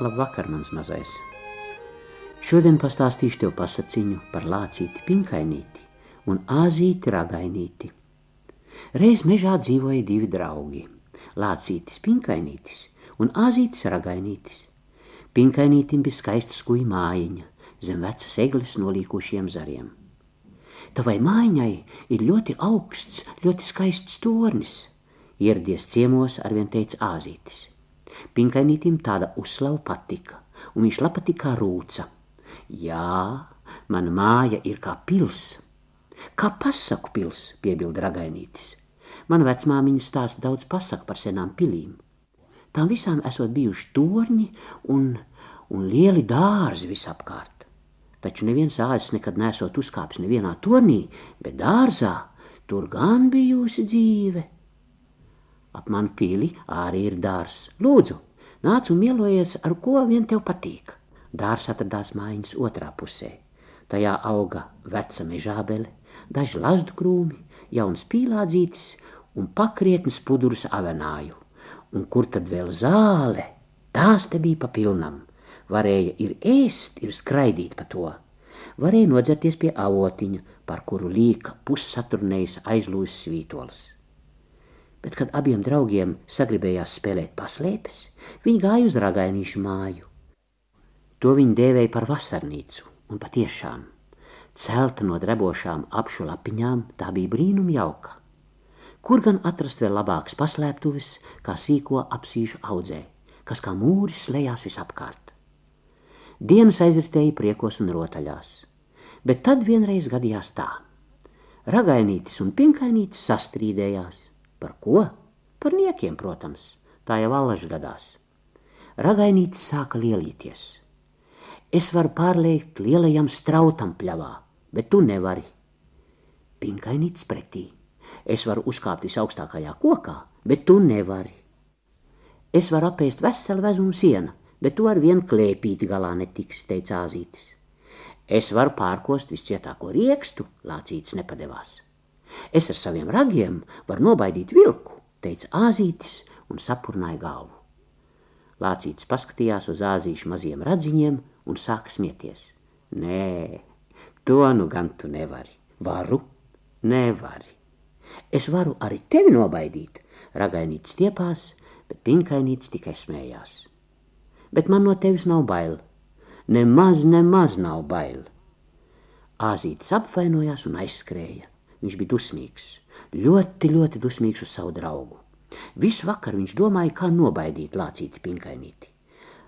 Labvakar, mans mazais! Šodien pastāstīšu tev pasaciņu par lācīti pinkainīti un āzīti ragainīti. Reiz mežā dzīvoja divi draugi – lācītis pinkainītis un āzītis ragainītis. Pinkainītim bija skaista skuja mājiņa zem vecas eglis nolīkušiem zariem. Tavai mājiņai ir ļoti augsts, ļoti skaists tornis. Ieradies ciemos arvien teica āzītis. Pinkainītim tāda uzslava patika, un viņš lapati kā rūca. Jā, mana māja ir kā pils. Kā pasaku pils, piebilda ragainītis. Mana vecmāmiņa stāsta daudz pasaku par senām pilīm. Tām visām esot bijuši torņi un, un lieli dārzi visapkārt. Taču neviens āzis nekad nesot uzkāpis nevienā tornī, bet dārzā tur gan bijusi dzīve. Ap manu pili arī ir dārs. Lūdzu, nāc un mielojies, ar ko vien tev patīk. Dārs atradās mājiņas otrā pusē. Tajā auga veca mežābele, daži lazdu krūmi, jauns pīlādzītis un pakrietnes pudurus avenāju. Un kur tad vēl zāle? Tās te bija pa pilnam. Varēja ir ēst, ir skraidīt pa to. Varēja nodzerties pie avotiņa, par kuru līka pussaturnējas aizlūjas svītols bet, kad abiem draugiem sagribējās spēlēt paslēpes, viņi gāja uz ragainīšu māju. To viņi dēvēja par vasarnīcu, un patiešām celta no drebošām apšu lapiņām, tā bija brīnum jauka. Kur gan atrast vēl labāks paslēptuvis, kā sīko apsīšu audzē, kas kā mūris slējās visapkārt. Dienas aizritēja priekos un rotaļās, bet tad vienreiz gadījās tā. Ragainītis un pinkainītis sastrīdējās, Par ko? Par niekiem, protams. Tā jau allaž gadās. Ragainītis sāka lielīties. Es varu pārliekt lielajam strautam pļavā, bet tu nevari. Pinkainītis pretī. Es varu uzkāpt visaugstākajā kokā, bet tu nevari. Es varu apēst veselu vezumu sienu, bet tu ar vienu klēpīti galā netiks, teica Āzītis. Es varu pārkost viscietāko riekstu, lācītis nepadevās. Es ar saviem ragiem varu nobaidīt vilku, teica Āzītis un sapurnāja galvu. Lācītis paskatījās uz āzīšu maziem radziņiem un sāka smieties. Nē, to nu gan tu nevari. Varu? Nevari. Es varu arī tevi nobaidīt. Ragainītis stiepās, bet pinkainītis tikai smējās. Bet man no tevis nav bail. Nemaz, nemaz nav bail. Āzītis apvainojās un aizskrēja. Viņš bija dusmīgs, ļoti, ļoti dusmīgs uz savu draugu. Visu vakaru viņš domāja, kā nobaidīt lācīti pinkainīti.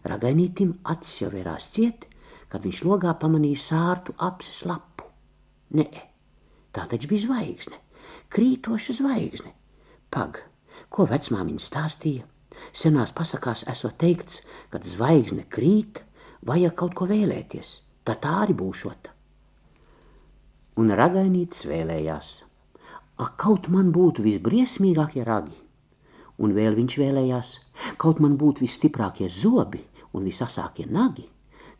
Ragainītim acis jau vērās ciet, kad viņš logā pamanīja sārtu apses lapu. Nē, tā taču bija zvaigzne, krītoša zvaigzne. Pag, ko vecmāmiņa stāstīja? Senās pasakās esot teikts, kad zvaigzne krīt, vajag kaut ko vēlēties, tā tā arī būšota un ragainītis vēlējās. Ak, kaut man būtu visbriesmīgākie ragi, un vēl viņš vēlējās, kaut man būtu visstiprākie zobi un visasākie nagi,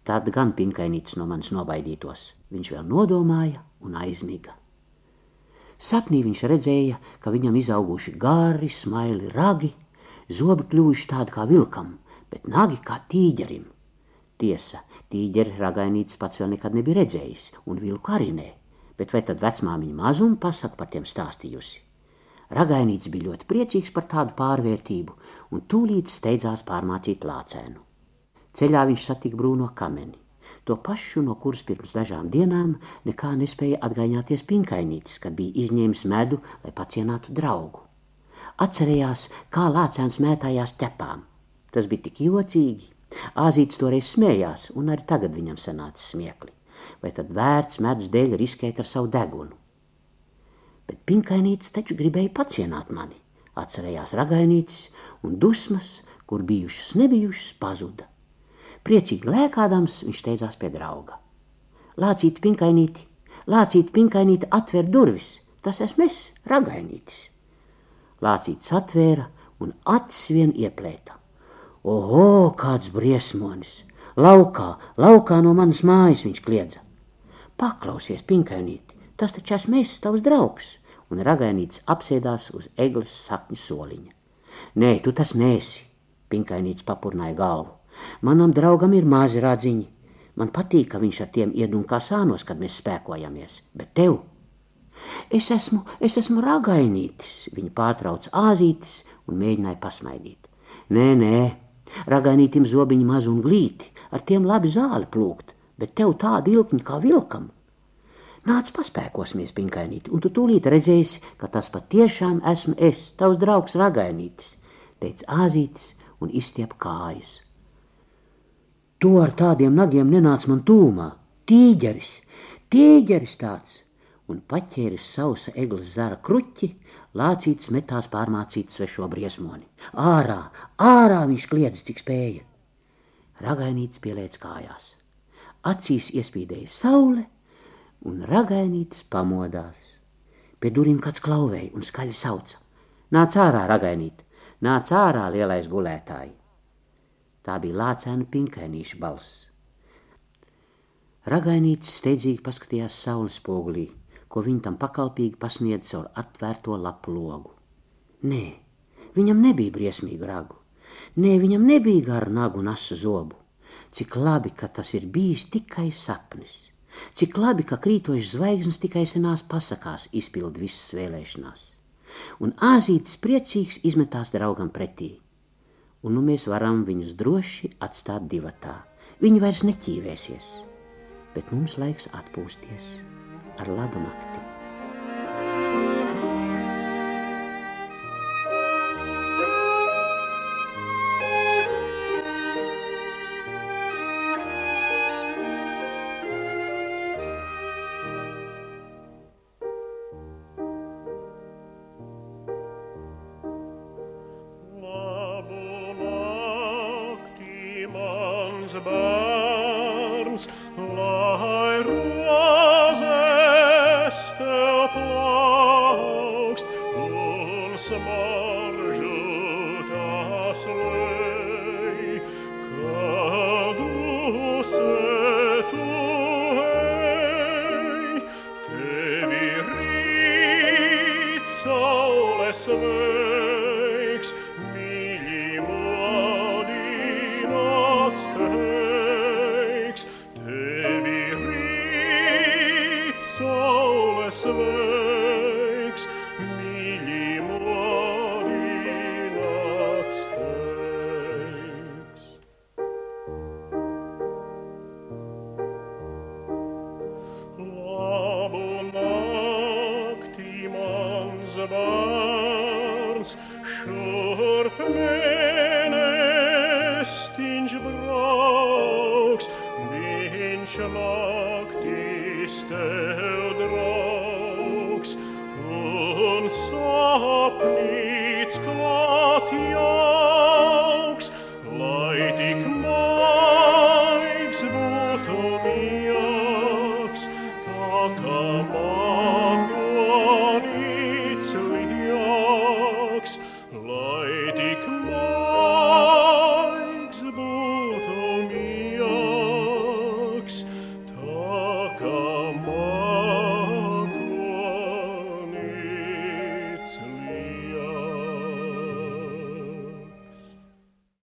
tad gan pinkainītis no manis nobaidītos. Viņš vēl nodomāja un aizmiga. Sapnī viņš redzēja, ka viņam izauguši gari, smaili ragi, zobi kļuvuši tādi kā vilkam, bet nagi kā tīģerim. Tiesa, tīģeri ragainītis pats vēl nekad nebija redzējis, un vilku arī ne bet vai tad vecmāmiņa mazumu pasaka par tiem stāstījusi? Ragainīts bija ļoti priecīgs par tādu pārvērtību un tūlīt steidzās pārmācīt lācēnu. Ceļā viņš satika brūno kameni, to pašu, no kuras pirms dažām dienām nekā nespēja atgaiņāties pinkainītis, kad bija izņēmis medu, lai pacienātu draugu. Atcerējās, kā lācēns mētājās ķepām. Tas bija tik jocīgi. Āzītis toreiz smējās, un arī tagad viņam sanāca smiekli vai tad vērts medus dēļ riskēt ar savu degunu. Bet pinkainītis taču gribēja pacienāt mani, atcerējās ragainītis, un dusmas, kur bijušas nebijušas, pazuda. Priecīgi lēkādams viņš steidzās pie drauga. Lācīt pinkainīti, lācīt pinkainīti atver durvis, tas esmu es, ragainītis. Lācītis atvēra un acis vien ieplēta. Oho, kāds briesmonis! Laukā, laukā no manas mājas viņš kliedza. Paklausies, pinkainīti, tas taču esmu es, tavs draugs, un ragainītis apsēdās uz eglis sakņu soliņa. Nē, tu tas nēsi, pinkainītis papurnāja galvu. Manam draugam ir mazi rādziņi. Man patīk, ka viņš ar tiem iedun kā sānos, kad mēs spēkojamies. Bet tev? Es esmu, es esmu ragainītis, viņa pārtrauca āzītis un mēģināja pasmaidīt. Nē, nē, ragainītim zobiņi maz un glīti, ar tiem labi zāli plūkt, bet tev tāda ilkņa kā vilkam. Nāc paspēkosimies, pinkainīti, un tu tūlīt redzēsi, ka tas patiešām esmu es, tavs draugs ragainītis, teica āzītis un izstiep kājas. Tu ar tādiem nagiem nenāc man tūmā, tīģeris, tīģeris tāds, un paķēris sausa eglis zara kruķi, lācītis metās pārmācīt svešo briesmoni. Ārā, ārā viņš kliedz, cik spēja. Ragainītis pieliec kājās. Acīs iespīdēja saule, un ragainītis pamodās. Pie durvīm kāds klauvēja un skaļi sauca: Nāc ārā, ragainīt, nāc ārā, lielais gulētāji! Tā bija lācēna pinkainīša balss. Ragainītis steidzīgi paskatījās saules spogulī, ko viņa tam pakalpīgi pasniedz caur atvērto lapu logu. Nē, viņam nebija briesmīgu ragu, nē, viņam nebija garu nagu un asu zobu. Cik labi, ka tas ir bijis tikai sapnis! Cik labi, ka krītošas zvaigznes tikai senās pasakās izpild visas vēlēšanās. Un āzītis priecīgs izmetās draugam pretī. Un nu mēs varam viņus droši atstāt divatā. Viņi vairs neķīvēsies, bet mums laiks atpūsties ar labu nakti. barns, saules veiks, mīļi modināts teiks. Labu nakti, mans bērns, šurp mēnestiņš brauks, viņš naktīs tev draugs, sopnitz